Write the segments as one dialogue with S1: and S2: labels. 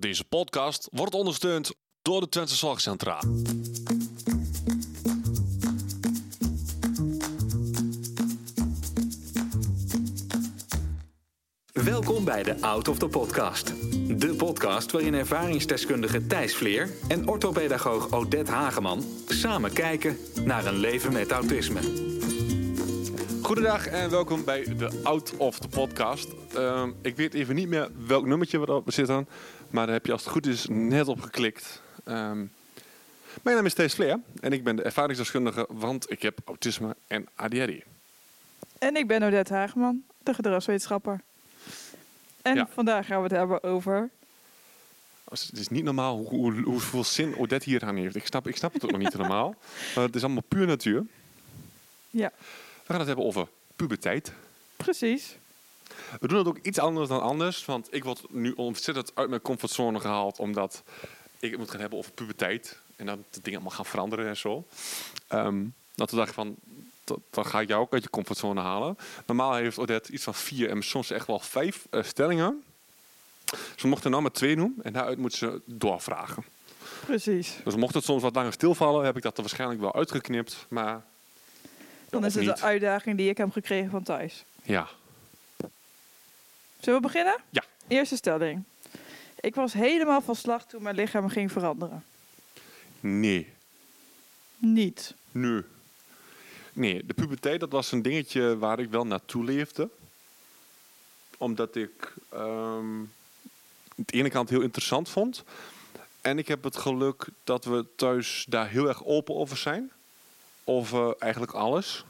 S1: Deze podcast wordt ondersteund door de Twente Zorgcentra.
S2: Welkom bij de Out of the Podcast. De podcast waarin ervaringsdeskundige Thijs Vleer en orthopedagoog Odette Hageman samen kijken naar een leven met autisme.
S1: Goedendag en welkom bij de Out of the Podcast. Ehm, ik weet even niet meer welk nummertje we op zitten, maar daar heb je als het goed is net op geklikt. Ehm, mijn naam is Thijs Vleer en ik ben de ervaringsdeskundige, want ik heb autisme en ADHD.
S3: En ik ben Odette Hageman, de gedragswetenschapper. En
S1: Ja.
S3: vandaag gaan we het hebben over...
S1: Dus Het is niet normaal hoe, hoe, hoeveel zin Odette hier aan heeft. Ik snap, ik snap het ook nog niet normaal. Maar het is allemaal puur natuur.
S3: Ja,
S1: We gaan het hebben over puberteit.
S3: precies.
S1: We doen het ook iets anders dan anders. Want ik word nu ontzettend uit mijn comfortzone gehaald. Omdat ik het moet gaan hebben over puberteit. En dat de dingen allemaal gaan veranderen en zo. Ehm, dat we dachten van, dan ga ik jou ook uit je comfortzone halen. Normaal heeft Odette iets van vier en soms echt wel vijf eh, stellingen. Ze mochten er nou maar twee doen. En daaruit moeten ze doorvragen.
S3: Precies.
S1: Dus mocht het soms wat langer stilvallen, heb ik dat er waarschijnlijk wel uitgeknipt. Maar
S3: Dan is het
S1: niet.
S3: de uitdaging die ik heb gekregen van Thijs.
S1: ja,
S3: Zullen we beginnen?
S1: Ja.
S3: Eerste stelling. Ik was helemaal van slag toen mijn lichaam ging veranderen.
S1: nee.
S3: Niet.
S1: Nee. Nee, de puberteit dat was een dingetje waar ik wel naartoe leefde. Omdat ik ehm aan de ene kant heel interessant vond. En ik heb het geluk dat we thuis daar heel erg open over zijn. Over eigenlijk alles.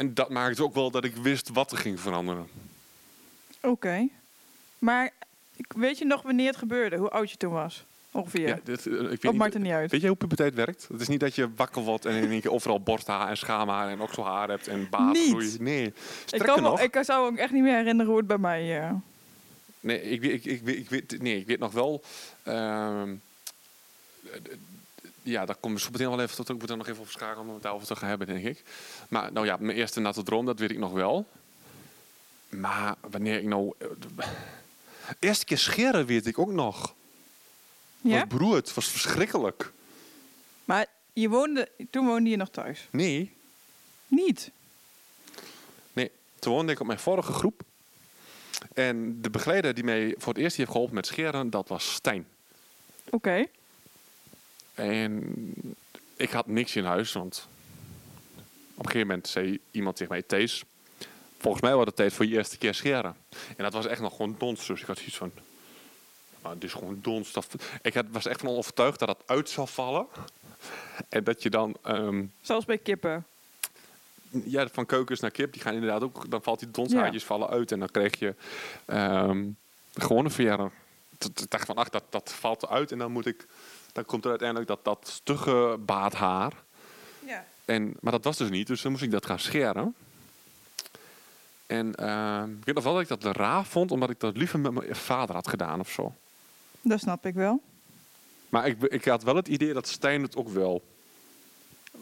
S1: En dat maakte ook wel dat ik wist wat er ging veranderen.
S3: Oké. Maar ik- weet je nog wanneer het gebeurde? Hoe oud je toen was? Ongeveer.
S1: Ja, dit, eh, ik weet niet-
S3: maakt het niet uit?
S1: Weet je hoe puberteit werkt? Het is niet dat je wakker wordt en in één keer overal borsthaar en schaamhaar en okselhaar hebt en baardgroei.
S3: Niet.
S1: Nee.
S3: Ik, kan me,
S1: nog,
S3: ik zou ook echt niet meer herinneren hoe het bij mij... eh,
S1: nee, ik, weet- ik, ik, weet- ik, weet, nee, ik weet nog wel. eh, ja, daar komen we zo meteen wel even tot. Ik moet er nog even op schakelen om het daarover te gaan hebben, denk ik. Maar nou ja, mijn eerste natte droom, dat weet ik nog wel. Maar wanneer ik nou. eh, eerste keer scheren weet ik ook nog.
S3: ja?
S1: Was beroerd, was verschrikkelijk.
S3: Maar je woonde, toen woonde je nog thuis?
S1: Nee,
S3: Niet?
S1: Nee, toen woonde ik op mijn vorige groep. En de begeleider die mij voor het eerst heeft geholpen met scheren, dat was Stijn.
S3: Oké.
S1: En ik had niks in huis, want op een gegeven moment zei iemand tegen mij, Thees, volgens mij wordt het tijd voor je eerste keer scheren. En dat was echt nog gewoon dons, dus ik had zoiets van, nou, dit is gewoon dons. Dat, ik had, was echt van overtuigd dat het uit zou vallen. En dat je dan ehm,
S3: Zoals bij kippen.
S1: Ja, van keukens naar kip, die gaan inderdaad ook, dan valt die donshaartjes vallen uit en dan kreeg je ehm gewoon een verjaardag. Toen dacht ik van, ach, dat, dat valt eruit en dan moet ik, dan komt er uiteindelijk dat, dat stugge baardhaar.
S3: Ja.
S1: En, maar dat was dus niet, dus dan moest ik dat gaan scheren. En ehm, ik weet nog wel dat ik dat raar vond, omdat ik dat liever met mijn vader had gedaan of zo.
S3: Dat snap ik wel.
S1: Maar ik, ik had wel het idee dat Stijn het ook wel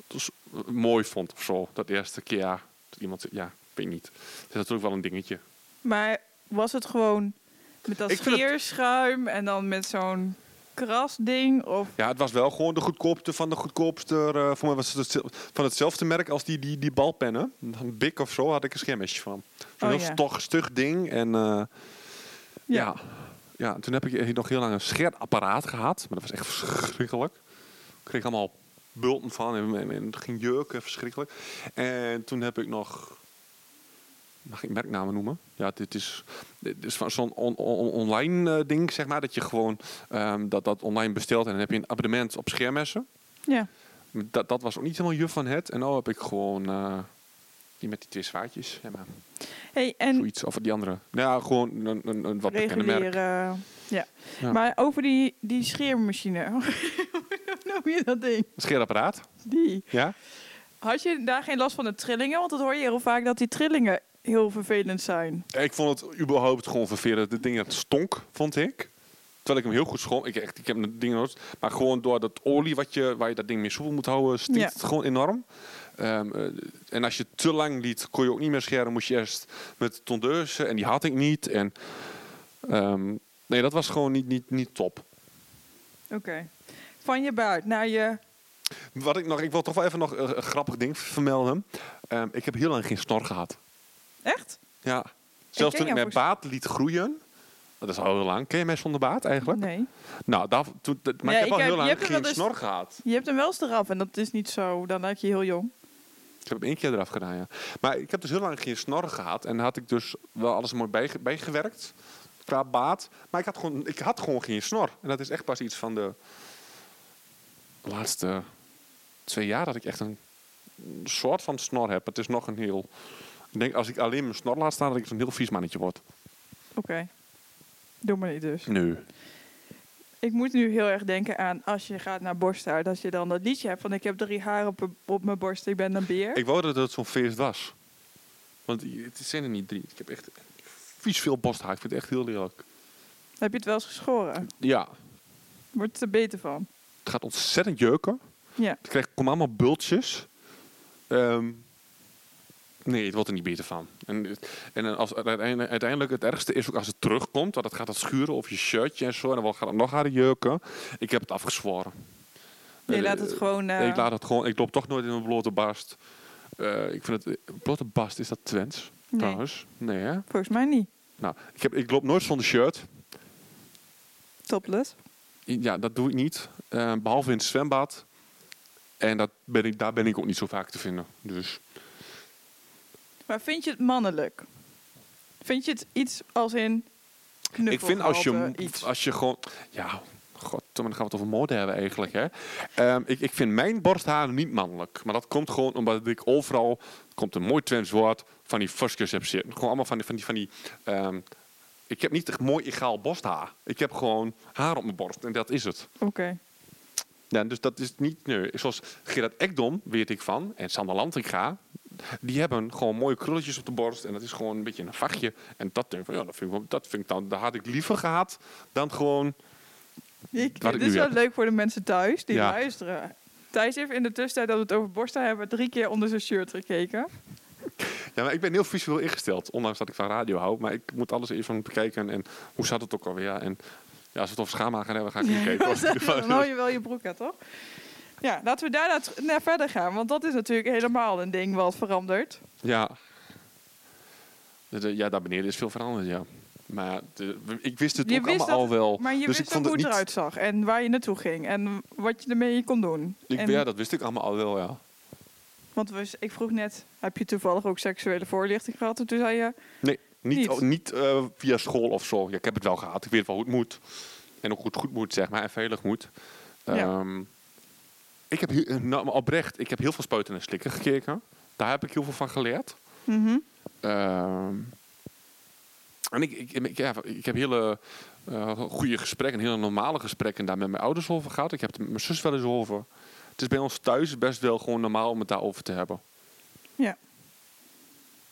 S1: dus, eh, mooi vond of zo. Dat eerste keer, ja, dat iemand, ja, ik weet niet. Het is natuurlijk wel een dingetje.
S3: Maar was het gewoon met dat
S1: Ik
S3: scheerschuim en dan met zo'n krasding? Of
S1: Ja, het was wel gewoon de goedkoopste van de goedkoopste. eh, voor mij was het van hetzelfde merk als die, die, die balpennen. Een Bik of zo had ik een schermesje van. Zo'n
S3: Oh,
S1: heel
S3: ja.
S1: stog, stug ding. En eh, ja.
S3: Ja.
S1: toen heb ik nog heel lang een scheerapparaat gehad. Maar dat was echt verschrikkelijk. Ik kreeg allemaal bulten van en, en, en het ging jeuken, verschrikkelijk. En toen heb ik nog... Mag ik merknamen noemen? Ja, dit is, dit is van zo'n on- on- online eh, ding, zeg maar. Dat je gewoon ehm, dat, dat online bestelt en dan heb je een abonnement op schermessen.
S3: ja.
S1: Dat, dat was ook niet helemaal juf van het. En nu heb ik gewoon eh, die met die twee zwaardjes. Ja, maar
S3: Hey, en
S1: zoiets. Of die andere. Nou ja, gewoon een, een, een wat bekende merk.
S3: Ja.
S1: Ja.
S3: Maar over die, die scheermachine. Hoe noem je dat ding?
S1: Scheerapparaat.
S3: Die.
S1: Ja?
S3: Had je daar geen last van de trillingen? Want dat hoor je heel vaak dat die trillingen heel vervelend zijn.
S1: Ik vond het überhaupt gewoon vervelend. Het ding dat stonk, vond ik. Terwijl ik hem heel goed schoon. Ik, echt, ik heb het ding nooit. Maar gewoon door dat olie wat je, waar je dat ding mee soepel moet houden, stinkt
S3: Ja.
S1: het gewoon enorm. Ehm, eh, en als je te lang liet, kon je ook niet meer scheren. Moest je eerst met tondeuzen. En die had ik niet. En ehm, Nee, dat was gewoon niet, niet, niet top.
S3: Oké. Van je buik naar je...
S1: Wat ik nog, ik wil toch wel even nog een grappig ding vermelden. Ehm, ik heb heel lang geen snor gehad.
S3: Echt?
S1: Ja. Zelfs toen ik mijn baard liet groeien. Dat is al heel lang. Ken je mij zonder baard eigenlijk?
S3: Nee.
S1: Nou, daar, toen, dat- maar
S3: Ja,
S1: ik heb al heel lang geen
S3: eens-
S1: snor gehad.
S3: Je hebt hem wel eens eraf en dat is niet zo. Dan lijk je heel jong.
S1: Ik heb hem één keer eraf gedaan, ja. Maar ik heb dus heel lang geen snor gehad. En had ik dus wel alles mooi bijge- bijgewerkt. Qua baard. Maar ik had, gewoon, ik had gewoon geen snor. En dat is echt pas iets van de laatste twee jaar dat ik echt een soort van snor heb. Het is nog een heel... Ik denk, als ik alleen mijn snor laat staan, dat ik zo'n heel vies mannetje word.
S3: Oké. Doe maar niet dus.
S1: Nee.
S3: Ik moet nu heel erg denken aan als je gaat naar borsthaar. Dat je dan dat liedje hebt van ik heb drie haren op, op mijn borst, ik ben een beer.
S1: Ik wou dat het zo'n feest was. Want het zijn er niet drie. Ik heb echt vies veel borsthaar. Ik vind het echt heel lelijk.
S3: Heb je het wel eens geschoren?
S1: Ja,
S3: Wordt het er beter van?
S1: het gaat ontzettend jeuken.
S3: Ja.
S1: Ik krijg, kom allemaal bultjes. Ehm, nee, het wordt er niet beter van. En, en als, uiteindelijk, uiteindelijk het ergste is ook als het terugkomt. Want het gaat het schuren of je shirtje en zo. En dan gaat het nog harder jeuken. Ik heb het afgezworen.
S3: Je
S1: Eh,
S3: laat het gewoon... eh,
S1: Ik laat het gewoon. Ik loop toch nooit in een blote barst. Eh, ik vind het... Blote barst, is dat Twents?
S3: nee,
S1: Trouwens? Nee, hè?
S3: volgens mij niet.
S1: Nou, ik, heb, ik loop nooit zonder shirt.
S3: Topless.
S1: Ja, dat doe ik niet. Eh, behalve in het zwembad. En dat ben ik, daar ben ik ook niet zo vaak te vinden. Dus
S3: Maar vind je het mannelijk? Vind je het iets als in
S1: ik vind als je,
S3: iets?
S1: als je gewoon... Ja, god, dan gaan we het over mode hebben eigenlijk. Hè? Ehm, ik, ik vind mijn borsthaar niet mannelijk. Maar dat komt gewoon omdat ik overal... komt een mooi Twents woord van die fuskers heb zitten. Gewoon allemaal van die... Van die, van die ehm, ik heb niet echt mooi egaal borsthaar. Ik heb gewoon haar op mijn borst. En dat is het.
S3: Oké.
S1: Ja, dus dat is niet... Nee, zoals Gerard Ekdom, weet ik van. En Sander Lantinga. Die hebben gewoon mooie krulletjes op de borst. En dat is gewoon een beetje een vachtje. En dat denk ik van, ja, dat vind ik, dat vind ik dan... Dat had ik liever gehad dan gewoon...
S3: Ik, dit is wel
S1: heb.
S3: leuk voor de mensen thuis die
S1: Ja.
S3: luisteren. Thijs heeft in de tussentijd dat we het over borsten hebben drie keer onder zijn shirt gekeken.
S1: Ja, maar ik ben heel visueel ingesteld. Ondanks dat ik van radio hou. Maar ik moet alles even bekijken. En hoe zat het ook alweer? En ja, als we het over schaamhaar gaan hebben, ga ik niet kijken.
S3: Dan hou je wel je broek aan, toch? Ja, laten we daarna naar verder gaan. Want dat is natuurlijk helemaal een ding wat verandert.
S1: Ja. Ja, daar beneden is veel veranderd, ja. Maar de- ik wist het
S3: Je
S1: ook
S3: wist
S1: allemaal
S3: dat-
S1: al wel.
S3: Maar je
S1: dus
S3: wist ook hoe
S1: het
S3: eruit zag. En waar je naartoe ging. En wat je ermee kon doen.
S1: Ik,
S3: en,
S1: ja, dat wist ik allemaal al wel, ja.
S3: Want we, ik vroeg net, heb je toevallig ook seksuele voorlichting gehad? En toen zei je,
S1: Nee, niet,
S3: Niet?
S1: oh, niet eh, via school of zo. Ja, ik heb het wel gehad. Ik weet wel hoe het moet. En ook hoe het goed moet, zeg maar. En veilig moet.
S3: Ja.
S1: Ehm, ik heb heel- nou, oprecht, ik heb heel veel spuiten en slikken gekeken. Daar heb ik heel veel van geleerd.
S3: mhm,
S1: Ehm, en ik, ik, ik, ja, ik heb hele eh, goede gesprekken, hele normale gesprekken daar met mijn ouders over gehad. Ik heb het met mijn zus wel eens over. Het is bij ons thuis best wel gewoon normaal om het daarover te hebben.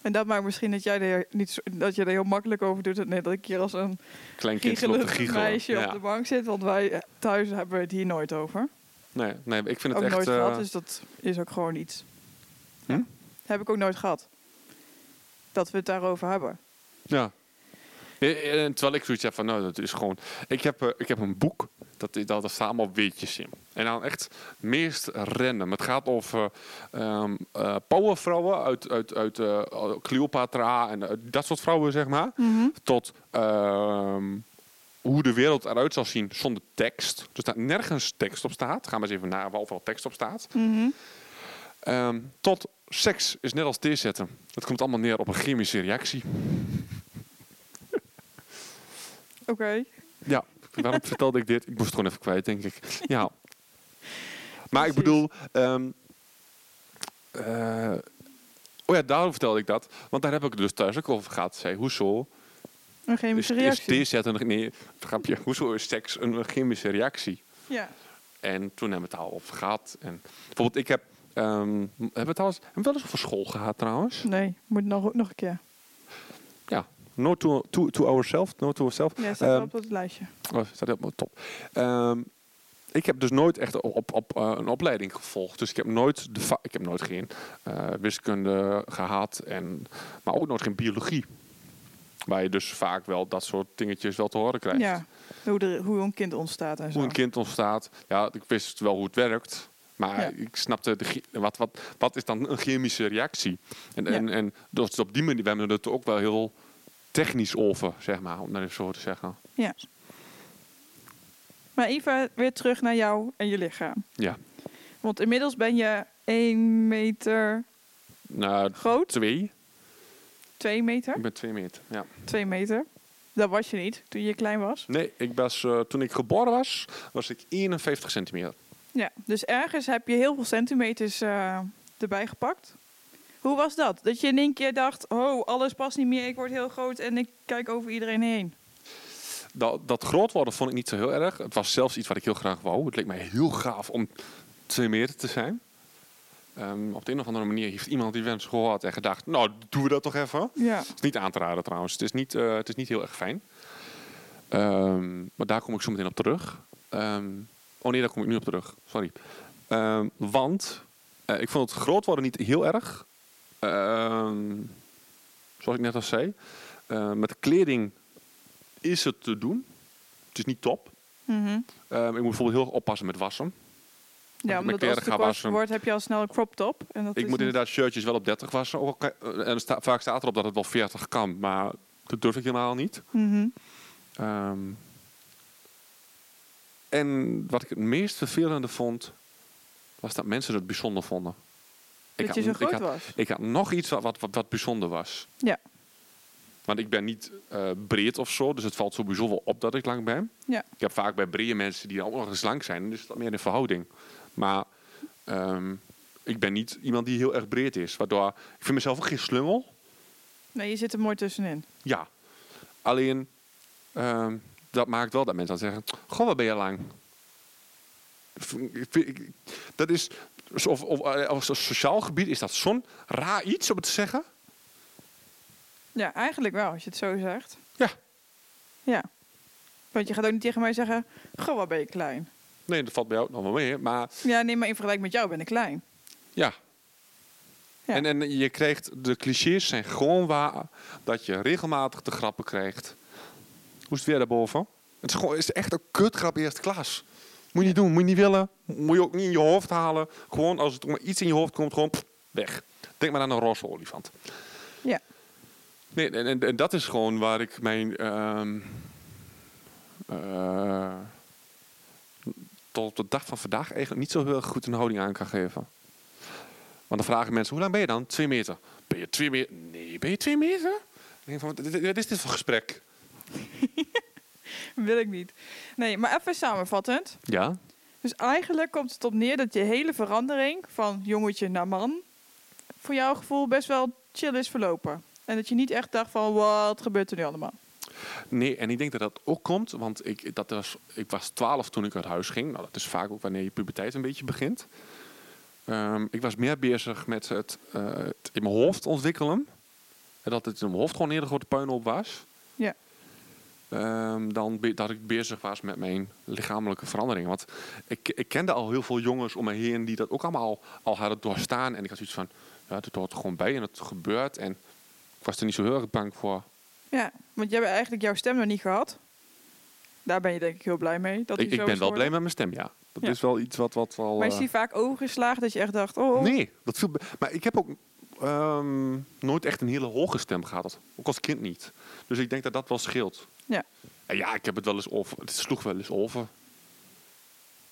S3: En dat maakt misschien dat jij er niet zo, dat je er heel makkelijk over doet. Net dat ik hier als een
S1: Klein kind loopt te
S3: giechelend
S1: giechelen.
S3: meisje
S1: Ja.
S3: op de bank zit. Want wij eh, thuis hebben we het hier nooit over.
S1: Nee, nee, ik vind het
S3: ook
S1: echt...
S3: nooit
S1: eh,
S3: gehad, dus dat is ook gewoon iets. Ja.
S1: Hm?
S3: Heb ik ook nooit gehad. Dat we het daarover hebben.
S1: Ja. Eh, eh, Terwijl ik zoiets heb van, nou, dat is gewoon... Ik heb, eh, ik heb een boek, dat, is- dat, staan allemaal weetjes in. En dan echt meest random. Het gaat over ehm eh, powervrouwen uit, uit, uit eh, Cleopatra en eh, dat soort vrouwen, zeg maar. Tot ehm, hoe de wereld eruit zal zien zonder tekst. Dus daar nergens tekst op staat. Ga maar eens even naar waar overal tekst op staat.
S3: Mhm.
S1: Ehm, tot seks is net als thee zetten. Het komt allemaal neer op een chemische reactie.
S3: Oké.
S1: Ja, waarom vertelde ik dit? Ik moest het gewoon even kwijt, denk ik. Ja. Maar ik bedoel... ehm, eh, oh ja, daarom vertelde ik dat. Want daar heb ik het dus thuis ook over gehad. Zei, hoezo
S3: Een
S1: is,
S3: chemische
S1: is
S3: reactie.
S1: een- Nee, grapje. Hoezo is seks een chemische reactie?
S3: Ja.
S1: En toen hebben we het al over gehad. En bijvoorbeeld, ik heb... ehm, hebben we het al eens, hebben we wel eens over school gehad trouwens?
S3: Nee, moet nog, nog een keer.
S1: Ja. No to, to, to ourselves. No to ourselves.
S3: Ja, staat wel op het lijstje.
S1: Oh, staat helemaal top. Ehm, ik heb dus nooit echt op, op, op eh, een opleiding gevolgd. Dus ik heb nooit, de ik heb nooit geen eh, wiskunde gehad. En, maar ook nooit geen biologie. Waar je dus vaak wel dat soort dingetjes wel te horen krijgt.
S3: Ja, hoe, hoe een kind ontstaat en zo.
S1: Hoe een kind ontstaat. Ja, ik wist wel hoe het werkt. Maar
S3: Ja.
S1: ik snapte, de, wat, wat, wat is dan een chemische reactie? En,
S3: Ja.
S1: en, en dus op die manier, we hebben het ook wel heel technisch over, zeg maar, om dat even zo te zeggen.
S3: Ja. Maar even weer terug naar jou en je lichaam.
S1: Ja.
S3: Want inmiddels ben je 1 meter
S1: Nou,
S3: groot,
S1: twee.
S3: 2 meter,
S1: Ik ben twee meter, ja.
S3: 2 meter. Dat was je niet toen je klein was.
S1: Nee, ik was, eh, toen ik geboren was, was ik 51 centimeter.
S3: Ja, dus ergens heb je heel veel centimeters eh, erbij gepakt. Hoe was dat? Dat je in één keer dacht, oh, alles past niet meer, ik word heel groot en ik kijk over iedereen heen.
S1: Dat, dat groot worden vond ik niet zo heel erg. Het was zelfs iets wat ik heel graag wou. Het leek mij heel gaaf om twee meter te zijn. Ehm, op de een of andere manier heeft iemand die wens gehoord en gedacht, nou, doen we dat toch even.
S3: Ja.
S1: Het is niet aan te raden trouwens. Het is niet, eh, het is niet heel erg fijn. Ehm, maar daar kom ik zo meteen op terug. Ehm, oh nee, daar kom ik nu op terug. Sorry. Want eh, ik vond het groot worden niet heel erg. Zoals ik net al zei. Eh, met kleding is het te doen. Het is niet top.
S3: Mhm.
S1: Ik moet bijvoorbeeld heel erg oppassen met wassen.
S3: Ja, omdat als het te kort wordt, heb je al snel een crop top. En dat
S1: Ik moet
S3: niet-
S1: inderdaad shirtjes wel op 30 wassen. Ook kan- en sta- vaak staat erop dat het wel 40 kan. Maar dat durf ik helemaal niet.
S3: Mhm.
S1: Ehm, en wat ik het meest vervelende vond, was dat mensen het bijzonder vonden.
S3: Dat je zo
S1: ik,
S3: groot
S1: had,
S3: was.
S1: ik had nog iets wat, wat, bijzonder was.
S3: Ja.
S1: Want ik ben niet eh, breed of zo, dus het valt sowieso wel op dat ik lang ben.
S3: Ja.
S1: Ik heb vaak bij brede mensen die ook nog eens lang zijn, dus dat meer een verhouding. Maar ehm, ik ben niet iemand die heel erg breed is, waardoor ik vind mezelf ook geen slungel.
S3: Nee, je zit er mooi tussenin.
S1: Ja. Alleen, ehm, dat maakt wel dat mensen dan zeggen... Goh, wat ben je lang? Dat is... Of, of, eh, op een sociaal gebied is dat zo'n raar iets om het te zeggen.
S3: Ja, eigenlijk wel, als je het zo zegt.
S1: Ja.
S3: Ja. Want je gaat ook niet tegen mij zeggen, goh, wat ben je klein.
S1: Nee, dat valt bij jou nog wel mee. Maar
S3: Ja, nee, maar in vergelijking met jou ben ik klein.
S1: ja.
S3: Ja.
S1: En, en je krijgt... De clichés zijn gewoon waar. Dat je regelmatig de grappen krijgt. Hoe is het weer daarboven? Het is, gewoon, het is echt een kutgrap eerste klas. Moet je niet doen, moet je niet willen. Moet je ook niet in je hoofd halen. Gewoon als het iets in je hoofd komt, gewoon pff, weg. Denk maar aan een roze olifant.
S3: Ja.
S1: Nee, en, en, en dat is gewoon waar ik mijn... ehm, eh, tot op de dag van vandaag eigenlijk niet zo heel goed een houding aan kan geven. Want dan vragen mensen, hoe lang ben je dan? Twee meter. Ben je twee meter? Nee, ben je twee meter? Ik van, wat is dit voor gesprek?
S3: Wil ik niet. Nee, maar even samenvattend.
S1: Ja.
S3: Dus eigenlijk komt het op neer dat je hele verandering van jongetje naar man... voor jouw gevoel best wel chill is verlopen. En dat je niet echt dacht van, wat gebeurt er nu allemaal?
S1: Nee, en ik denk dat dat ook komt, want ik, dat was, ik was 12 toen ik uit huis ging. Nou, dat is vaak ook wanneer je puberteit een beetje begint. Ehm, ik was meer bezig met het, eh, het in mijn hoofd ontwikkelen. En dat het in mijn hoofd gewoon een hele grote puinhoop was.
S3: Ja.
S1: Ehm, dan dat ik bezig was met mijn lichamelijke verandering. Want ik, ik kende al heel veel jongens om me heen die dat ook allemaal al hadden doorstaan. En ik had zoiets van, ja, het hoort er gewoon bij en het gebeurt. En ik was er niet zo heel erg bang voor.
S3: Ja, want jij hebt eigenlijk jouw stem nog niet gehad. Daar ben je denk ik heel blij mee. Dat
S1: Ik, ik ben wel blij met mijn stem, ja. Dat
S3: Ja.
S1: is wel iets wat, wat wel...
S3: Maar is
S1: eh,
S3: die vaak overgeslagen dat je echt dacht, oh, oh.
S1: Nee, dat viel... Maar ik heb ook ehm, nooit echt een hele hoge stem gehad. Ook als kind niet. Dus ik denk dat dat wel scheelt.
S3: Ja.
S1: En ja, ik heb het wel eens over... Het sloeg wel eens over.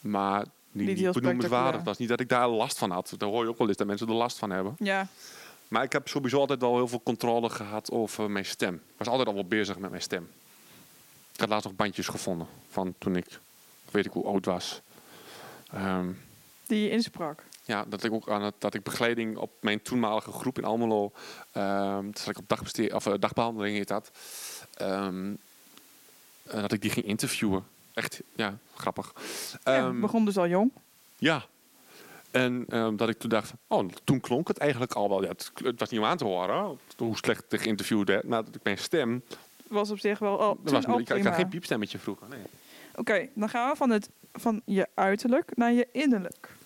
S1: Maar niet,
S3: Niet
S1: benoemenswaardig. Dat is niet dat ik daar last van had. Daar hoor je ook wel eens dat mensen er last van hebben.
S3: Ja,
S1: Maar ik heb sowieso altijd wel heel veel controle gehad over mijn stem. Ik was altijd al wel bezig met mijn stem. Ik had laatst nog bandjes gevonden van toen ik, weet ik hoe oud was. Ehm,
S3: die je insprak.
S1: ja, dat ik ook aan het, dat ik begeleiding op mijn toenmalige groep in Almelo, toen zat ik op of, eh, dagbehandeling heet dat, ehm, eh, dat ik die ging interviewen. Echt, ja, grappig.
S3: ja,
S1: Ehm,
S3: begon dus al jong.
S1: ja. En ehm, dat ik toen dacht, oh, toen klonk het eigenlijk al wel. Ja, het, het was niet om aan te horen hoe slecht ik geïnterviewd werd. Dat ik mijn stem,
S3: Was op zich wel toen
S1: was, ik, ik had geen piepstemmetje vroeger. Nee.
S3: Oké, dan gaan we van, het, van je uiterlijk naar je innerlijk.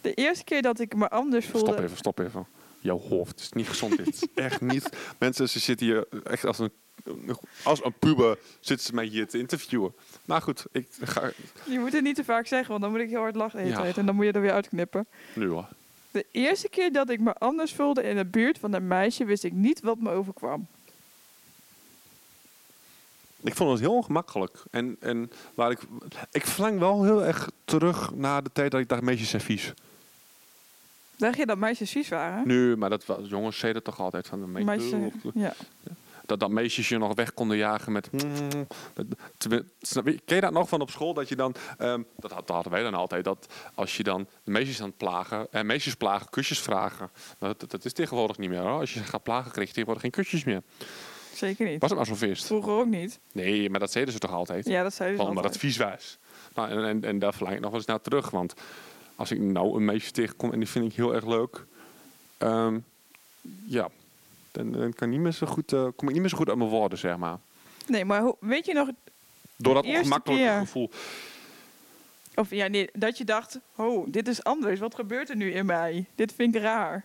S3: De eerste keer dat ik me anders voelde...
S1: Stop even, stop even. jouw hoofd. Is niet gezond dit. echt niet. Mensen, ze zitten hier echt als een, als een puber zitten ze mij hier te interviewen. Maar goed, ik ga
S3: Je moet het niet te vaak zeggen, want dan moet ik heel hard lachen
S1: Ja.
S3: En dan moet je er weer uitknippen.
S1: nu hoor.
S3: De eerste keer dat ik me anders voelde in de buurt van een meisje, wist ik niet wat me overkwam.
S1: Ik vond het heel ongemakkelijk. En, en waar ik, ik verlang wel heel erg terug naar de tijd dat ik dacht, meisjes zijn vies.
S3: Dacht je dat meisjes vies waren?
S1: Nu, maar dat was, jongens zeiden toch altijd van de meisjes.
S3: Meisjes, ja.
S1: Dat, dat meisjes je nog weg konden jagen met... mm, dat- Ken je dat nog van op school? Dat je dan... ehm, dat, had- dat hadden wij dan altijd. Dat als je dan de meisjes aan het plagen... En meisjes plagen, kusjes vragen. Dat, dat, dat is tegenwoordig niet meer. Hoor. Als je gaat plagen, krijg je tegenwoordig geen kusjes meer.
S3: Zeker niet.
S1: Was het maar zo feest?
S3: Vroeger ook niet.
S1: Nee, maar dat zeiden ze toch altijd?
S3: Ja, dat zeiden ze
S1: Omdat het
S3: altijd.
S1: vies was. Nou, en, en, en daar verlang ik nog wel eens naar terug. Want als ik nou een meisje tegenkom en die vind ik heel erg leuk... ehm, ja, dan, dan kan niet meer zo goed, eh, kom ik niet meer zo goed uit mijn woorden, zeg maar.
S3: Nee, maar hoe, weet je nog,
S1: Door dat ongemakkelijke
S3: keer.
S1: gevoel.
S3: of ja, nee, dat je dacht, oh, dit is anders. Wat gebeurt er nu in mij? Dit vind ik raar.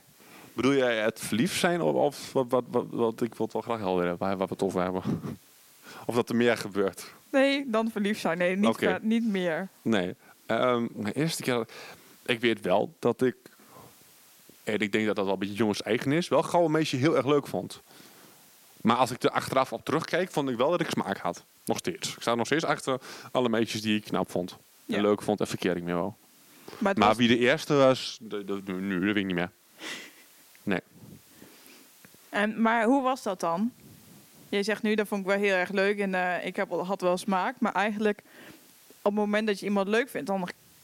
S1: Bedoel jij het verliefd zijn of, of wat, wat, wat, wat- ik wil het wel graag helder hebben, waar, waar we het over hebben? of dat er meer gebeurt?
S3: Nee, dan verliefd zijn. Nee, niet, niet meer.
S1: Nee. Ehm de eerste keer, ik weet wel dat ik, en ik denk dat dat wel een beetje jongens eigen is, wel gauw een meisje heel erg leuk vond. Maar als ik er achteraf op terugkijk, vond ik wel dat ik smaak had. Nog steeds. Ik sta nog steeds achter alle meisjes die ik knap vond. En
S3: Ja.
S1: leuk vond en verkering meer wel.
S3: Maar, het
S1: Maar
S3: was-
S1: wie de eerste was, de- nu, dat weet ik niet meer. Nee.
S3: en, maar hoe was dat dan? Je zegt nu, dat vond ik wel heel erg leuk en eh, ik heb, had wel smaak. Maar eigenlijk, op het moment dat je iemand leuk vindt, dan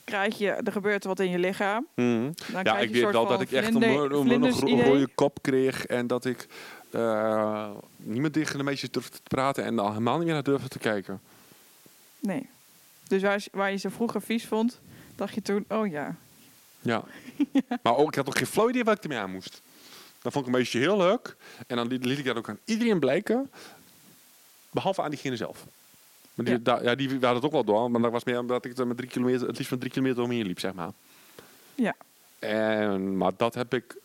S3: krijg je, er gebeurt wat in je lichaam.
S1: Mhm.
S3: Dan
S1: Ja, ik weet wel dat ik echt een,
S3: vlinder-
S1: een, een, rode kop kreeg. En dat ik eh, niet meer tegen de meisjes durfde te praten. En al helemaal niet meer naar durfde te kijken.
S3: Nee. Dus waar, waar je ze vroeger vies vond, dacht je toen, oh ja.
S1: Ja. Maar ook, ik had ook geen flauw idee wat ik ermee aan moest. Dan vond ik een meisje heel leuk. En dan liet, liet ik dat ook aan iedereen blijken. Behalve aan diegene zelf. Maar die,
S3: Ja.
S1: da- ja, die hadden het ook wel door. Maar dat was meer omdat ik er met drie kilometer, het liefst met drie kilometer omheen liep, zeg maar.
S3: Ja.
S1: En, maar dat heb ik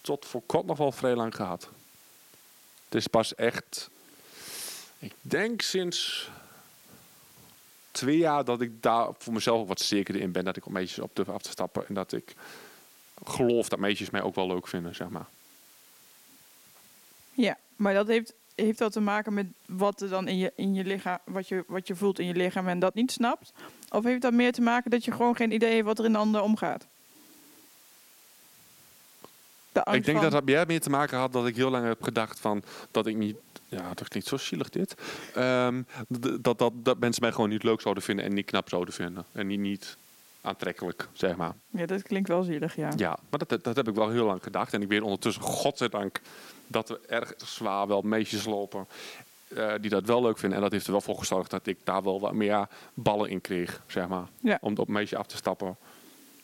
S1: tot voor kort nog wel vrij lang gehad. Het is pas echt, ik denk sinds twee jaar dat ik daar voor mezelf wat zekerder in ben. Dat ik op meisjes op durf af te stappen. En dat ik geloof dat meisjes mij ook wel leuk vinden, zeg maar.
S3: Ja, maar dat heeft, heeft dat te maken met wat er dan in je, in je lichaam, wat je, wat je voelt in je lichaam en dat niet snapt? Of heeft dat meer te maken dat je gewoon geen idee hebt wat er in de ander omgaat? De
S1: ik denk
S3: van-
S1: dat dat meer mee te maken had dat ik heel lang heb gedacht van dat ik niet. Ja, dat klinkt zo zielig dit. Ehm, dat, dat, dat mensen mij gewoon niet leuk zouden vinden en niet knap zouden vinden. En niet, niet aantrekkelijk, zeg maar.
S3: Ja, dat klinkt wel zielig, ja.
S1: Ja, maar dat, dat heb ik wel heel lang gedacht. En ik weet ondertussen, godzijdank, dat er erg zwaar wel meisjes lopen eh, die dat wel leuk vinden. En dat heeft er wel voor gezorgd dat ik daar wel wat meer ballen in kreeg, zeg maar.
S3: Ja.
S1: Om op meisje af te stappen.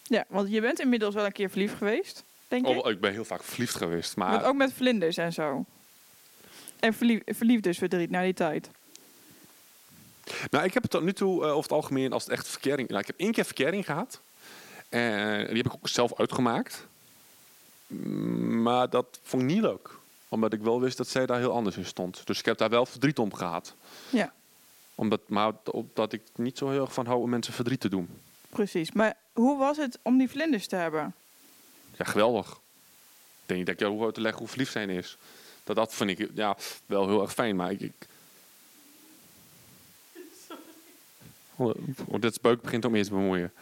S3: Ja, want je bent inmiddels wel een keer verliefd geweest, denk ik.
S1: Oh, ik ben heel vaak verliefd geweest. Maar
S3: ook met vlinders en zo. En verlief, verliefdesverdriet naar die tijd.
S1: Nou, ik heb het tot nu toe eh, over het algemeen als het echt verkering. Nou, ik heb één keer verkering gehad. En die heb ik ook zelf uitgemaakt. Mm, Maar dat vond ik niet leuk. Omdat ik wel wist dat zij daar heel anders in stond. Dus ik heb daar wel verdriet om gehad.
S3: Ja,
S1: Omdat, maar omdat ik niet zo heel erg van hou om mensen verdriet te doen.
S3: precies. Maar hoe was het om die vlinders te hebben?
S1: Ja, geweldig. Ik denk niet dat ik jou hoef uit te leggen hoe verliefd zijn is. Dat, dat vind ik ja, wel heel erg fijn. Maar ik... ik... Oh, oh, dit buik begint om eerst te bemoeien.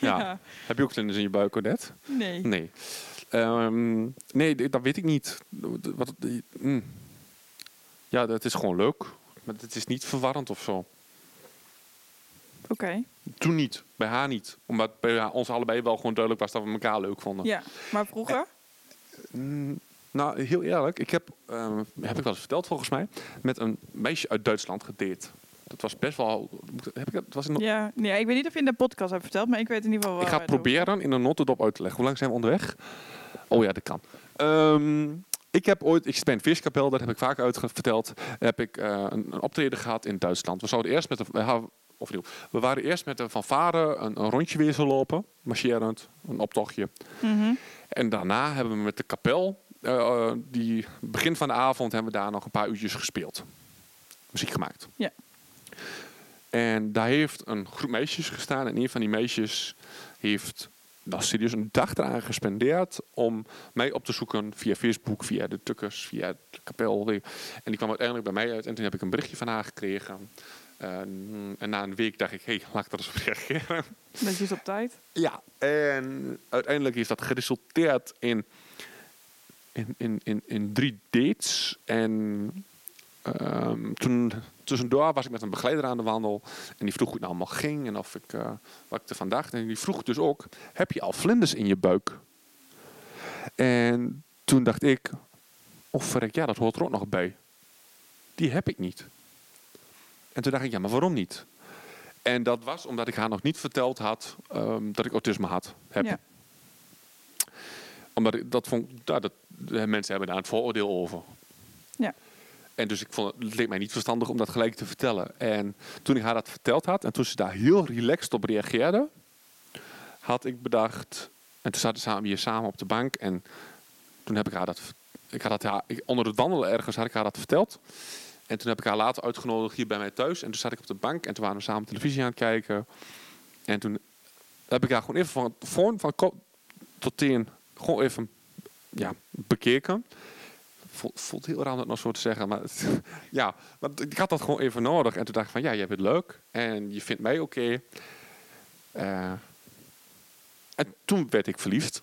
S1: Ja. Heb je ook vlinders in je buik, Odette?
S3: Nee.
S1: Nee. Ehm, nee, dat weet ik niet. Wat, mm. Ja, dat is gewoon leuk. Maar het is niet verwarrend of zo.
S3: Oké.
S1: Toen niet. Bij haar niet. Omdat bij haar- ons allebei wel gewoon duidelijk was dat we elkaar leuk vonden.
S3: Ja, maar vroeger?
S1: Mm, nou, heel eerlijk. Ik heb, ehm, heb ik wel eens verteld volgens mij, met een meisje uit Duitsland gedate. Dat was best wel... Heb ik dat, was in,
S3: Ja, nee, ik weet niet of je in de podcast hebt verteld, maar ik weet in ieder geval
S1: ik ga
S3: het
S1: proberen in een notendop uit te leggen. Hoe lang zijn we onderweg? Oh ja, dat kan. Ehm, ik heb ooit, ik een viskapel, daar heb ik vaak uit verteld, heb ik eh, een, een optreden gehad in Duitsland. We zouden eerst met ha- of nieuw, we waren eerst met de fanfare een, een rondje weer zo lopen, marcherend, een optochtje.
S3: Mhm.
S1: en daarna hebben we met de kapel, eh, eh, die begin van de avond, hebben we daar nog een paar uurtjes gespeeld. Muziek gemaakt.
S3: Ja.
S1: En daar heeft een groep meisjes gestaan. En een van die meisjes heeft nou, serieus een dag eraan gespendeerd om mij op te zoeken via Facebook, via de tukkers, via de kapel. En die kwam uiteindelijk bij mij uit en toen heb ik een berichtje van haar gekregen. En, en na een week dacht ik, hé, hey, laat ik daar eens op reageren.
S3: Netjes op tijd.
S1: Ja, en uiteindelijk is dat geresulteerd in, in, in, in, in drie dates. En ehm, toen tussendoor was ik met een begeleider aan de wandel. En die vroeg hoe het nou allemaal ging en of ik, eh, wat ik ervan dacht. En die vroeg dus ook, heb je al vlinders in je buik? En toen dacht ik, of verrek, ja, dat hoort er ook nog bij. Die heb ik niet. En toen dacht ik, ja, maar waarom niet? En dat was omdat ik haar nog niet verteld had ehm, dat ik autisme had. Heb.
S3: Ja.
S1: Omdat ik dat vond, ja, dat, mensen hebben daar een vooroordeel over.
S3: Ja.
S1: En dus ik vond het leek mij niet verstandig om dat gelijk te vertellen. En toen ik haar dat verteld had en toen ze daar heel relaxed op reageerde, had ik bedacht. En toen zaten we hier samen op de bank en toen heb ik haar dat. Ik had dat onder het wandelen ergens had ik haar dat verteld. En toen heb ik haar later uitgenodigd hier bij mij thuis. En toen zat ik op de bank en toen waren we samen televisie aan het kijken. En toen heb ik haar gewoon even van, van, van kop tot teen gewoon even ja, bekeken. Voelt, voelt heel raar om dat nog zo te zeggen. Maar het- ja, want ik had dat gewoon even nodig. En toen dacht ik van ja, jij bent leuk. En je vindt mij oké. Eh, en toen werd ik verliefd.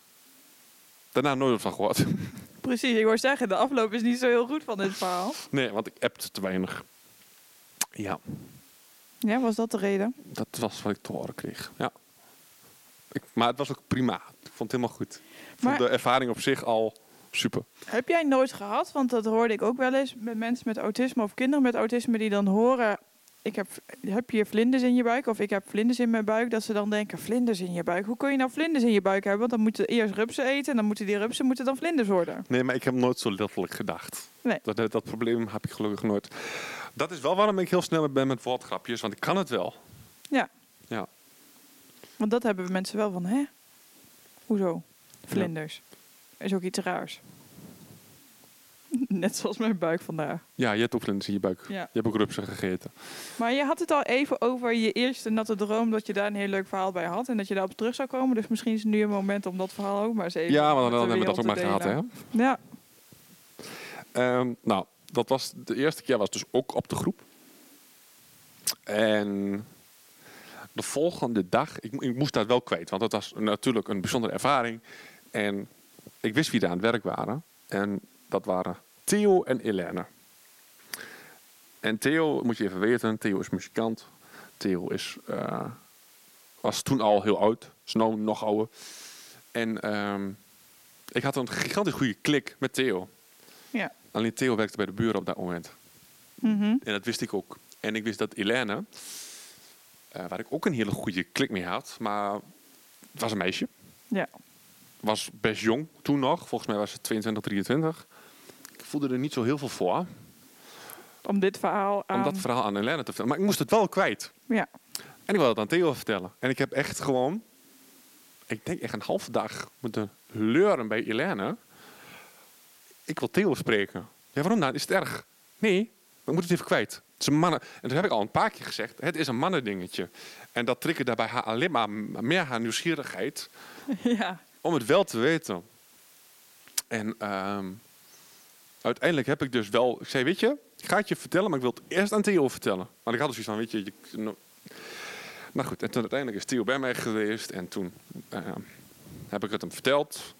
S1: Daarna nooit van gehoord.
S3: Precies, ik wou zeggen, de afloop is niet zo heel goed van dit verhaal.
S1: Nee, want ik appte te weinig. Ja,
S3: Ja, was dat de reden?
S1: dat was wat ik te horen kreeg. Ja. Ik, maar het was ook prima. Ik vond het helemaal goed. Ik
S3: Maar-
S1: vond de ervaring op zich al super.
S3: Heb jij nooit gehad, want dat hoorde ik ook wel eens met mensen met autisme of kinderen met autisme die dan horen, ik heb, heb je vlinders in je buik of ik heb vlinders in mijn buik, dat ze dan denken, vlinders in je buik. Hoe kun je nou vlinders in je buik hebben? Want dan moeten eerst rupsen eten en dan moeten die rupsen moeten dan vlinders worden.
S1: Nee, maar ik heb nooit zo letterlijk gedacht.
S3: Nee.
S1: Dat, dat, dat probleem heb ik gelukkig nooit. Dat is wel waarom ik heel snel ben met woordgrapjes, want ik kan het wel.
S3: Ja.
S1: Ja.
S3: Want dat hebben mensen wel van, hè? Hoezo? Vlinders. Is ook iets raars. Net zoals mijn buik vandaag.
S1: Ja, je hebt ook vlinders in je buik.
S3: Ja.
S1: Je hebt ook rupsen gegeten.
S3: Maar je had het al even over je eerste natte droom, dat je daar een heel leuk verhaal bij had en dat je daarop terug zou komen. Dus misschien is het nu een moment om dat verhaal ook maar eens even
S1: Ja, maar
S3: met
S1: dan, hebben we dat ook maar gehad, hè?
S3: Ja,
S1: Ehm, nou, dat was de eerste keer was dus ook op de groep. En de volgende dag, ik, ik moest dat wel kwijt, want dat was natuurlijk een bijzondere ervaring. En ik wist wie daar aan het werk waren. En dat waren Theo en Elene. En Theo, moet je even weten, Theo is muzikant. Theo is, eh, was toen al heel oud, nu nog ouder. En ehm, ik had een gigantisch goede klik met Theo.
S3: ja.
S1: Alleen Theo werkte bij de buren op dat moment.
S3: Mhm.
S1: En dat wist ik ook. En ik wist dat Elene, eh, waar ik ook een hele goede klik mee had, maar het was een meisje.
S3: ja.
S1: Was best jong toen nog. Volgens mij was ze 22, 23. Ik voelde er niet zo heel veel voor
S3: Om dit verhaal aan...
S1: om dat verhaal aan Elene te vertellen. Maar ik moest het wel kwijt.
S3: Ja,
S1: En ik wilde het aan Theo vertellen. En ik heb echt gewoon, ik denk echt een halve dag moeten leuren bij Elene. Ik wil Theo spreken. Ja, waarom nou? Is het erg? Nee, we moeten het even kwijt. Het is een mannen. En dat heb ik al een paar keer gezegd. Het is een mannendingetje. En dat triggerde bij haar alleen maar meer haar nieuwsgierigheid
S3: ja.
S1: Om het wel te weten. En ehm, uiteindelijk heb ik dus wel... Ik zei, weet je, ik ga het je vertellen, maar ik wil het eerst aan Theo vertellen. Want ik had dus iets van, weet je... je no- nou goed, en toen uiteindelijk is Theo bij mij geweest. En toen ehm, heb ik het hem verteld.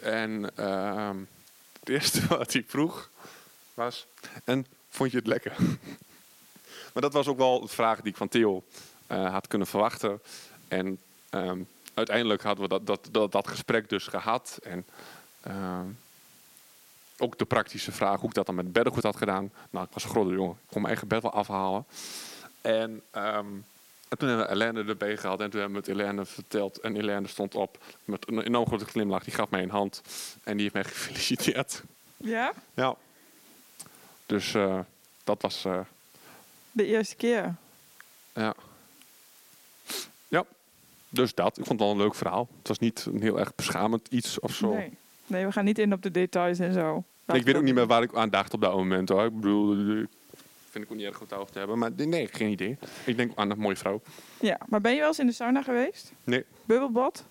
S1: En ehm, het eerste wat hij vroeg was... En vond je het lekker? maar dat was ook wel de vraag die ik van Theo eh, had kunnen verwachten. En ehm, uiteindelijk hadden we dat, dat, dat, dat gesprek dus gehad. En ehm, ook de praktische vraag hoe ik dat dan met beddengoed had gedaan. Nou, ik was een grote jongen. Ik kon mijn eigen bed wel afhalen. En, ehm, en toen hebben we Helene erbij gehad. En toen hebben we het Helene verteld. En Helene stond op met een enorm grote glimlach. Die gaf mij een hand. En die heeft mij gefeliciteerd.
S3: Ja?
S1: Ja. Dus eh, dat was... eh,
S3: De eerste keer.
S1: ja. Ja. Dus dat. Ik vond het wel een leuk verhaal. Het was niet een heel erg beschamend iets of zo.
S3: Nee. nee, we gaan niet in op de details en zo.
S1: ik weet ook niet meer waar ik aan dacht op dat moment. Hoor. Ik bedoel, vind ik ook niet erg goed over te hebben. Maar nee, geen idee. Ik denk aan een mooie vrouw.
S3: Ja, maar ben je wel eens in de sauna geweest?
S1: Nee.
S3: Bubbelbad?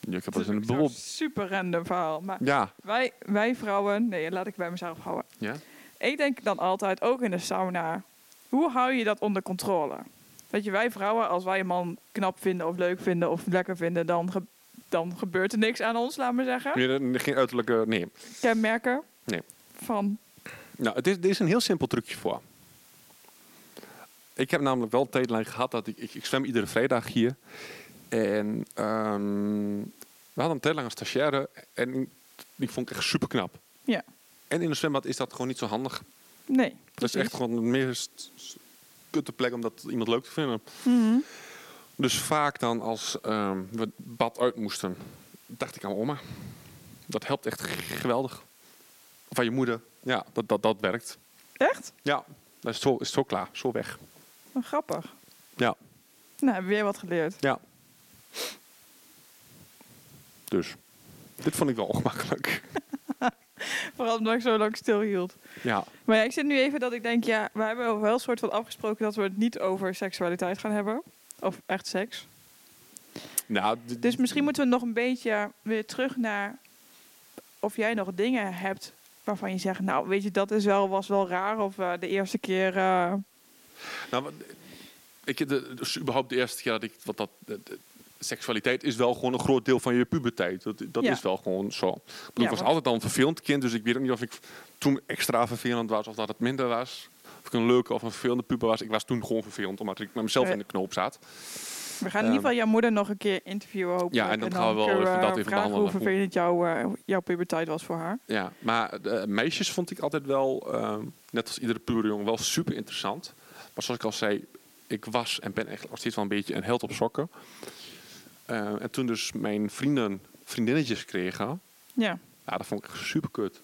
S1: Ja, ik heb wel eens een bubbel...
S3: super random verhaal. Maar
S1: Ja.
S3: wij, wij vrouwen, nee, laat ik bij mezelf houden.
S1: ja.
S3: Ik denk dan altijd, ook in de sauna, hoe hou je dat onder controle? Weet je, wij vrouwen, als wij een man knap vinden of leuk vinden of lekker vinden, dan, ge- dan gebeurt er niks aan ons, laat maar zeggen.
S1: Geen uiterlijke... Nee.
S3: Kenmerken
S1: Nee.
S3: van,
S1: Nou, het is, er is een heel simpel trucje voor. Ik heb namelijk wel een tijdlijn gehad dat ik, ik, ik zwem iedere vrijdag hier. En ehm, we hadden een tijdlang een stagiaire en die vond ik echt super knap.
S3: Ja.
S1: En in een zwembad is dat gewoon niet zo handig.
S3: nee.
S1: Dat is echt gewoon de meest kutte plek om dat iemand leuk te vinden.
S3: Mhm.
S1: Dus vaak dan als ehm, we bad uit moesten, dacht ik aan mijn oma. Dat helpt echt geweldig. Of aan je moeder. Ja, dat, dat, dat werkt.
S3: Echt?
S1: Ja, dat is zo, is zo klaar. Zo weg.
S3: Wat grappig.
S1: Ja,
S3: Nou, we weer wat geleerd.
S1: ja. Dus, dit vond ik wel ongemakkelijk.
S3: Vooral omdat ik zo lang stilhield.
S1: Ja,
S3: Maar ja, ik zit nu even dat ik denk, ja, we hebben wel een soort van afgesproken dat we het niet over seksualiteit gaan hebben. Of echt seks.
S1: nou,
S3: Dus misschien moeten we nog een beetje weer terug naar of jij nog dingen hebt waarvan je zegt, nou weet je, dat is wel, was wel raar. Of eh, de eerste keer, eh,
S1: Nou, ik, de, dus überhaupt de eerste keer dat ik... Wat dat, seksualiteit is wel gewoon een groot deel van je puberteit. Dat, dat
S3: Ja.
S1: is wel gewoon zo. Ik, bedoel,
S3: Ja,
S1: ik was altijd al een vervelend kind, dus ik weet ook niet of ik toen extra vervelend was of dat het minder was. Of ik een leuke of een vervelende puber was. Ik was toen gewoon vervelend, omdat ik met mezelf in de knoop zat.
S3: we gaan in ieder geval jouw moeder nog een keer interviewen hopelijk.
S1: Ja, en dan gaan we wel even dat even behandelen.
S3: hoe vervelend jouw, eh, jouw puberteit was voor haar.
S1: Ja, maar meisjes vond ik altijd wel, ehm, net als iedere pure jongen, wel super interessant. Maar zoals ik al zei, ik was en ben eigenlijk nog steeds wel een beetje een held op sokken. Eh, en toen dus mijn vrienden vriendinnetjes kregen,
S3: Ja,
S1: ja, dat vond ik super kut.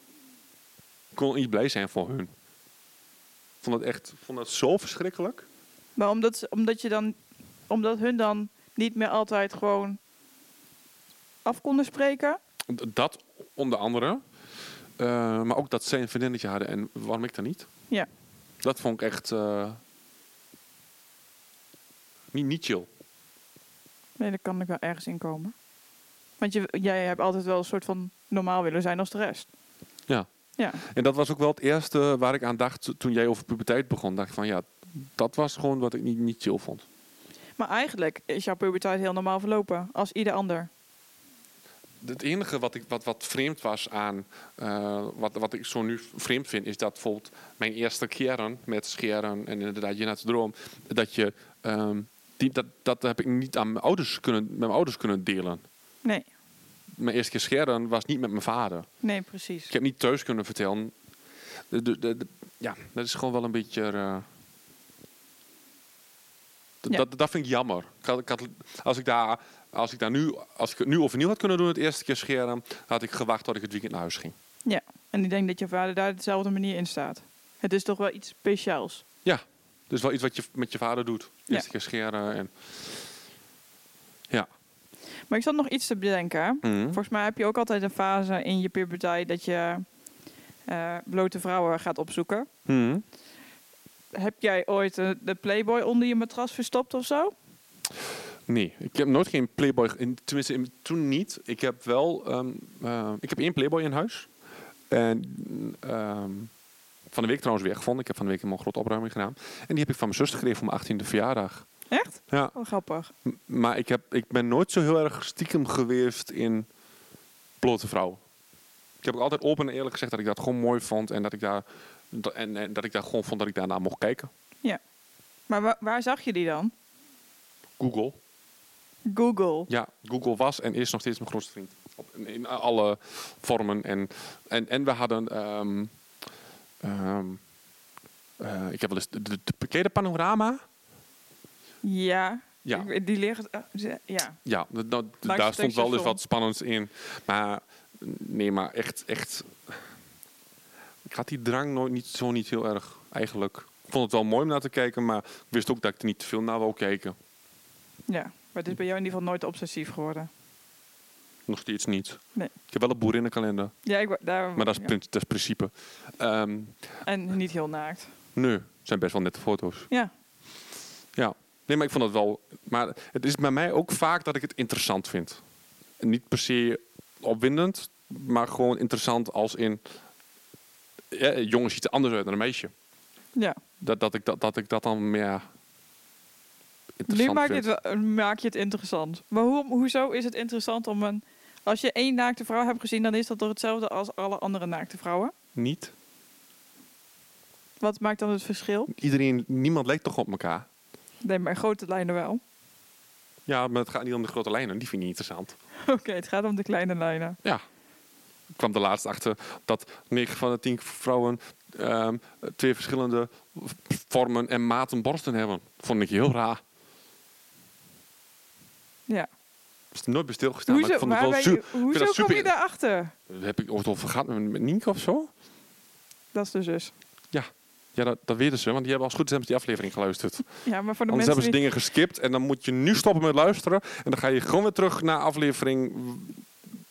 S1: Ik kon niet blij zijn voor hun. Ik vond het echt vond het zo verschrikkelijk.
S3: maar omdat, ze- omdat je dan, omdat hun dan niet meer altijd gewoon af konden spreken.
S1: Dat onder andere. Eh, maar ook dat zij een vriendinnetje hadden en waarom ik dan niet.
S3: Ja.
S1: Dat vond ik echt eh, niet, niet chill.
S3: Nee, daar kan ik wel ergens in komen. Want je, jij hebt altijd wel een soort van normaal willen zijn als de rest.
S1: Ja.
S3: Ja,
S1: En dat was ook wel het eerste waar ik aan dacht toen jij over puberteit begon. Dacht ik van ja, dat was gewoon wat ik niet, niet chill vond.
S3: maar eigenlijk is jouw puberteit heel normaal verlopen. Als ieder ander.
S1: Het enige wat, ik, wat, wat vreemd was aan, eh, wat, wat ik zo nu vreemd vind, is dat bijvoorbeeld mijn eerste keren met scheren en inderdaad je net droom, dat je, ehm, dat, dat heb ik niet aan mijn ouders kunnen, met mijn ouders kunnen delen.
S3: Nee,
S1: Mijn eerste keer scheren was niet met mijn vader.
S3: nee, precies.
S1: Ik heb niet thuis kunnen vertellen. De, de, de- de- ja, dat is gewoon wel een beetje. eh,
S3: Ja.
S1: dat, dat vind ik jammer. Ik had, ik had, als, ik daar, als, ik daar nu, als ik het nu overnieuw had kunnen doen, het eerste keer scheren, had ik gewacht tot ik het weekend naar huis ging.
S3: Ja, en ik denk dat je vader daar dezelfde manier in staat. Het is toch wel iets speciaals.
S1: Ja, dus wel iets wat je met je vader doet.
S3: Ja.
S1: Eerste keer scheren. En, ja.
S3: Maar ik zat nog iets te bedenken.
S1: Mhm.
S3: Volgens mij heb je ook altijd een fase in je puberteit dat je eh, blote vrouwen gaat opzoeken.
S1: Mhm.
S3: Heb jij ooit eh, de Playboy onder je matras verstopt of zo?
S1: Nee, ik heb nooit geen Playboy. In, tenminste, in- toen niet. Ik heb wel. ehm, eh, ik heb één Playboy in huis. En ehm, van de week trouwens weer gevonden. Ik heb van de week een grote opruiming gedaan. En die heb ik van mijn zuster gekregen voor mijn 18e verjaardag.
S3: Echt?
S1: Ja,
S3: Oh, grappig.
S1: m- maar ik, heb, ik ben nooit zo heel erg stiekem geweest in blote vrouwen. Ik heb ook altijd open en eerlijk gezegd dat ik dat gewoon mooi vond. En dat ik daar, en, en dat ik daar gewoon vond dat ik daarna mocht kijken.
S3: Maar wa- waar zag je die dan?
S1: Google.
S3: Google.
S1: Ja, Google was en is nog steeds mijn grootste vriend. Op, in, in alle vormen. En, en, en we hadden... ehm, ehm, eh, ik heb wel eens... De, de, de, panorama?
S3: Ja.
S1: Ja.
S3: Die liggen... eh, ja.
S1: Ja, dat, daar stond wel eens wat spannends in. Maar nee, maar echt... echt ik had die drang nooit niet, zo niet heel erg, eigenlijk. Ik vond het wel mooi om naar te kijken, maar ik wist ook dat ik er niet te veel naar wou kijken.
S3: Ja, maar het is bij jou in ieder geval nooit obsessief geworden.
S1: Nog steeds niet.
S3: Nee.
S1: Ik heb wel een boerinnenkalender,
S3: Ja, ik, daar,
S1: maar dat is,
S3: ja.
S1: prin- dat is principe. Ehm
S3: En niet heel naakt.
S1: nee, het zijn best wel nette foto's.
S3: Ja,
S1: Ja. Nee, maar ik vond het wel... Maar het is bij mij ook vaak dat ik het interessant vind. En niet per se opwindend, maar gewoon interessant als in... Ja, jongen ziet er anders uit dan een meisje.
S3: ja.
S1: Dat, dat, ik, dat, dat ik dat dan meer
S3: Nu
S1: interessant
S3: maak je, het, maak je het interessant. Maar hoe, hoezo is het interessant om een... Als je één naakte vrouw hebt gezien, dan is dat toch hetzelfde als alle andere naakte vrouwen?
S1: Niet.
S3: Wat maakt dan het verschil?
S1: Iedereen, niemand lijkt toch op elkaar?
S3: Nee, maar grote lijnen wel.
S1: Ja, maar het gaat niet om de grote lijnen. Die vind ik niet interessant.
S3: Oké, het gaat om de kleine lijnen.
S1: Ja. Ik kwam er laatst achter dat 9 van de 10 vrouwen ehm, twee verschillende vormen en maten borsten hebben. Vond ik heel raar.
S3: Ja.
S1: Nooit bij stilgestaan. maar ik
S3: Hoezo,
S1: vond het wel
S3: je, hoezo
S1: dat
S3: kom
S1: super-
S3: je daarachter?
S1: Heb ik ooit over gehad met, Nienke of zo?
S3: Dat is de zus.
S1: Ja, dat, dat weten ze, want die hebben als goed is die aflevering geluisterd.
S3: Ja, maar voor de
S1: Anders
S3: mensen
S1: hebben ze
S3: die...
S1: dingen geskipt en dan moet je nu stoppen met luisteren. En dan ga je gewoon weer terug naar aflevering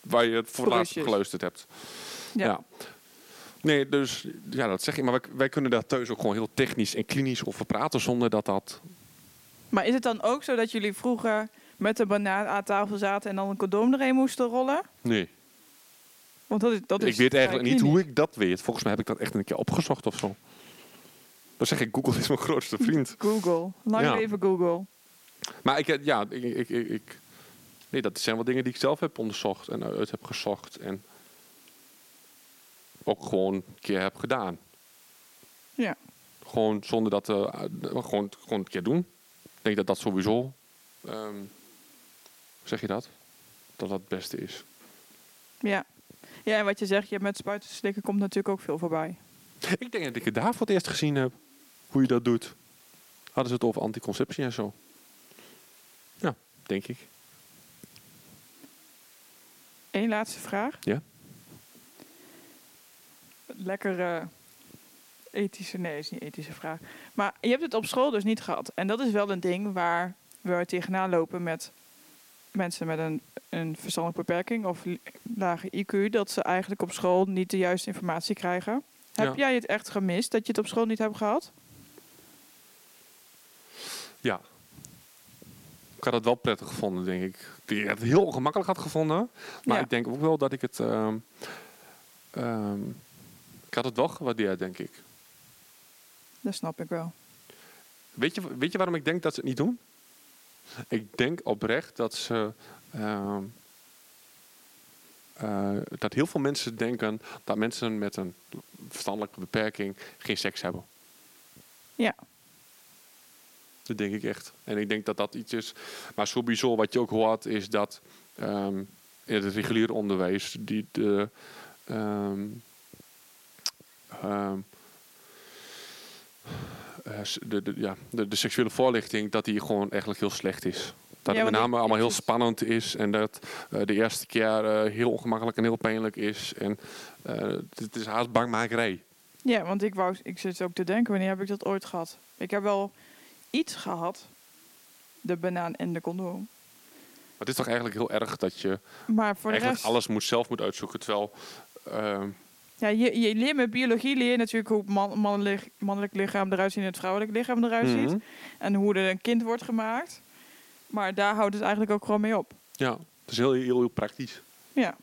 S1: waar je het voor laatst geluisterd hebt.
S3: Ja.
S1: Ja. Nee, dus ja, dat zeg ik. Maar wij, wij kunnen daar thuis ook gewoon heel technisch en klinisch over praten zonder dat dat...
S3: Maar is het dan ook zo dat jullie vroeger met de banaan aan tafel zaten en dan een condoom erheen moesten rollen?
S1: Nee,
S3: Want dat is, dat is
S1: ik weet eigenlijk niet hoe ik dat weet. Volgens mij heb ik dat echt een keer opgezocht of zo. Dan zeg ik, Google is mijn grootste vriend.
S3: Google. Lang
S1: Ja.
S3: leven Google.
S1: Maar ik, ja, ik, ik, ik, nee, dat zijn wel dingen die ik zelf heb onderzocht en uit heb gezocht. En ook gewoon een keer heb gedaan.
S3: Ja.
S1: Gewoon zonder dat, eh, gewoon, gewoon een keer doen. Ik denk dat dat sowieso, ehm, zeg je dat? Dat dat het beste is.
S3: Ja. Ja, en wat je zegt, je met spuiten slikken komt natuurlijk ook veel voorbij.
S1: Ik denk dat ik het daar voor het eerst gezien heb. Hoe je dat doet. Hadden ze het over anticonceptie en zo. Ja, denk ik.
S3: Eén laatste vraag.
S1: Ja.
S3: Lekker eh, ethische, nee, is niet ethische vraag. Maar je hebt het op school dus niet gehad. En dat is wel een ding waar we tegenaan lopen met mensen met een, een verstandelijke beperking of lage IQ. Dat ze eigenlijk op school niet de juiste informatie krijgen. Heb jij het echt gemist dat je het op school niet hebt gehad?
S1: Ja. Ik had het wel prettig gevonden, denk ik. Ik had het heel ongemakkelijk had gevonden. Maar
S3: Ja.
S1: ik denk ook wel dat ik het... ehm, ehm, ik had het wel gewaardeerd, denk ik.
S3: Dat snap ik wel.
S1: Weet je, weet je waarom ik denk dat ze het niet doen? Ik denk oprecht dat ze... ehm, eh, dat heel veel mensen denken dat mensen met een verstandelijke beperking geen seks hebben.
S3: Ja.
S1: Dat denk ik echt. En ik denk dat dat iets is. Maar sowieso, wat je ook hoort, is dat ehm, in het reguliere onderwijs die de, ehm, ehm, eh, de, de, ja, de, de seksuele voorlichting, dat die gewoon eigenlijk heel slecht is. Dat het met name allemaal heel spannend is en dat eh, de eerste keer eh, heel ongemakkelijk en heel pijnlijk is. En eh, het, is haast bangmakerij.
S3: Ja, want ik, wou, ik zit ook te denken, wanneer heb ik dat ooit gehad? Ik heb wel iets gehad. De banaan en de condoom.
S1: Maar het is toch eigenlijk heel erg dat je
S3: Maar voor de
S1: eigenlijk
S3: rest...
S1: alles moet, zelf moet uitzoeken. Terwijl ehm,
S3: Ja, je, je leert met biologie leer je natuurlijk hoe het man, mannelijk, mannelijk lichaam eruit ziet en het vrouwelijk lichaam eruit
S1: mhm.
S3: ziet. En hoe er een kind wordt gemaakt. Maar daar houdt het eigenlijk ook gewoon mee op.
S1: Ja, het is heel, heel, heel praktisch.
S3: Ja.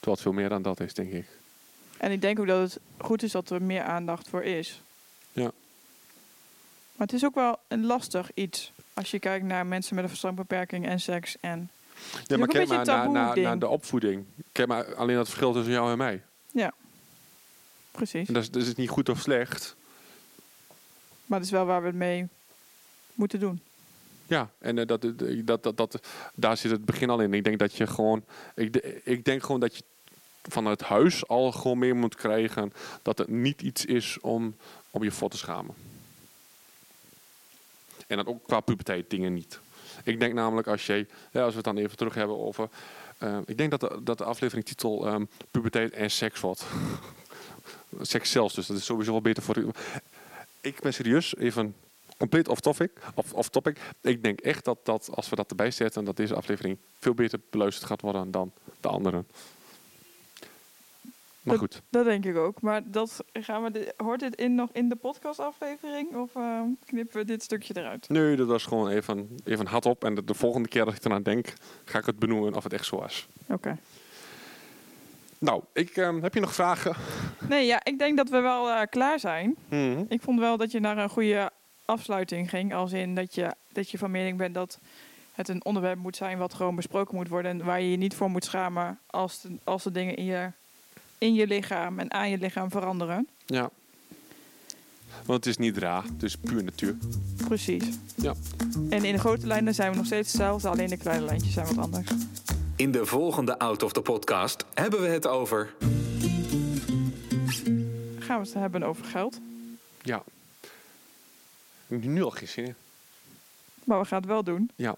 S1: Terwijl het veel meer dan dat is, denk ik.
S3: En ik denk ook dat het goed is dat er meer aandacht voor is.
S1: Ja.
S3: Maar het is ook wel een lastig iets. Als je kijkt naar mensen met een verstandbeperking en seks. En
S1: Ja, maar kijk maar naar, de opvoeding. Kijk maar alleen het verschil tussen jou en mij.
S3: precies.
S1: En dat is, dat is niet goed of slecht.
S3: Maar het is wel waar we het mee moeten doen.
S1: Ja, en eh, dat, dat, dat, dat, dat, daar zit het begin al in. Ik denk dat je gewoon... Ik, ik denk gewoon dat je vanuit huis al gewoon mee moet krijgen... dat het niet iets is om, om je voor te schamen. En dan ook qua puberteit dingen niet. Ik denk namelijk als je... Als we het dan even terug hebben over... eh, ik denk dat de, dat de afleveringtitel ehm puberteit en seks wordt. seks zelfs, dus dat is sowieso wel beter voor u. Ik ben serieus even compleet off topic, of off topic. Ik denk echt dat, dat als we dat erbij zetten, dat deze aflevering veel beter beluisterd gaat worden dan de andere. Maar goed,
S3: Dat denk ik ook. Maar dat gaan we de- hoort dit in nog in de podcastaflevering? Of eh, knippen we dit stukje eruit?
S1: nee, dat was gewoon even, even hard op. En de, de volgende keer dat ik eraan denk, ga ik het benoemen of het echt zo was.
S3: Oké.
S1: Nou, ik, ehm, heb je nog vragen?
S3: Nee, ja, ik denk dat we wel eh, klaar zijn.
S1: Mhm.
S3: Ik vond wel dat je naar een goede afsluiting ging. Als in dat je, dat je van mening bent dat het een onderwerp moet zijn wat gewoon besproken moet worden. En waar je je niet voor moet schamen als de, als de dingen in je, in je lichaam en aan je lichaam veranderen.
S1: Ja. Want het is niet raar, het is puur natuur.
S3: Precies.
S1: Ja.
S3: En in de grote lijnen zijn we nog steeds hetzelfde, alleen de kleine lijntjes zijn wat anders.
S2: In de volgende Out of the Podcast hebben we het over
S3: Gaan we het hebben over geld.
S1: Ja. Ik heb nu al geen zin in.
S3: Maar we gaan het wel doen.
S1: Ja.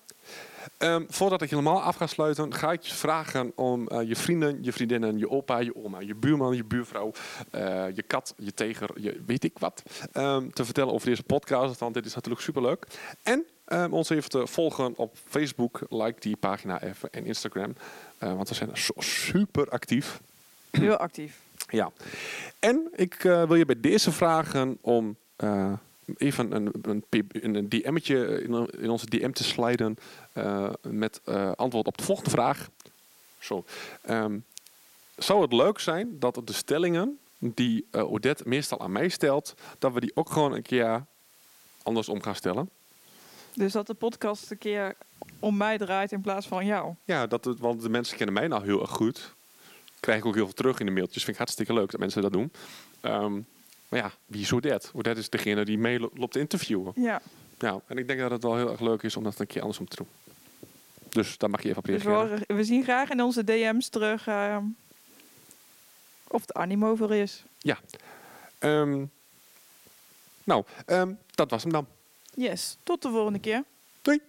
S1: Ehm, voordat ik helemaal af ga sluiten, ga ik je vragen om eh, je vrienden, je vriendinnen, je opa, je oma, je buurman, je buurvrouw, eh, je kat, je teger, je weet ik wat, ehm, te vertellen over deze podcast. Want dit is natuurlijk superleuk. En ehm, ons even te volgen op Facebook. Like die pagina even en Instagram. Eh, want we zijn zo super actief.
S3: Heel actief.
S1: Ja. En ik wil je bij deze vragen om even een, een, P- een DM'tje in, in onze DM te sliden eh, met eh, antwoord op de volgende vraag. Zo. Ehm, zou het leuk zijn dat de stellingen die eh, Odette meestal aan mij stelt, dat we die ook gewoon een keer andersom gaan stellen?
S3: Dus dat de podcast een keer om mij draait in plaats van jou.
S1: Ja, dat het, want de mensen kennen mij nou heel erg goed. Krijg ik ook heel veel terug in de mailtjes. Vind ik hartstikke leuk dat mensen dat doen. Ehm, maar ja, wie is Odette? Odette is degene die mee lo- loopt te interviewen.
S3: Ja.
S1: Ja, en ik denk dat het wel heel erg leuk is om dat een keer andersom te doen. Dus daar mag je even op
S3: Dus we, zien graag in onze DM's terug eh, of de animo voor is.
S1: Ehm, nou, ehm, dat was hem dan.
S3: Yes, tot de volgende keer.
S1: Doei!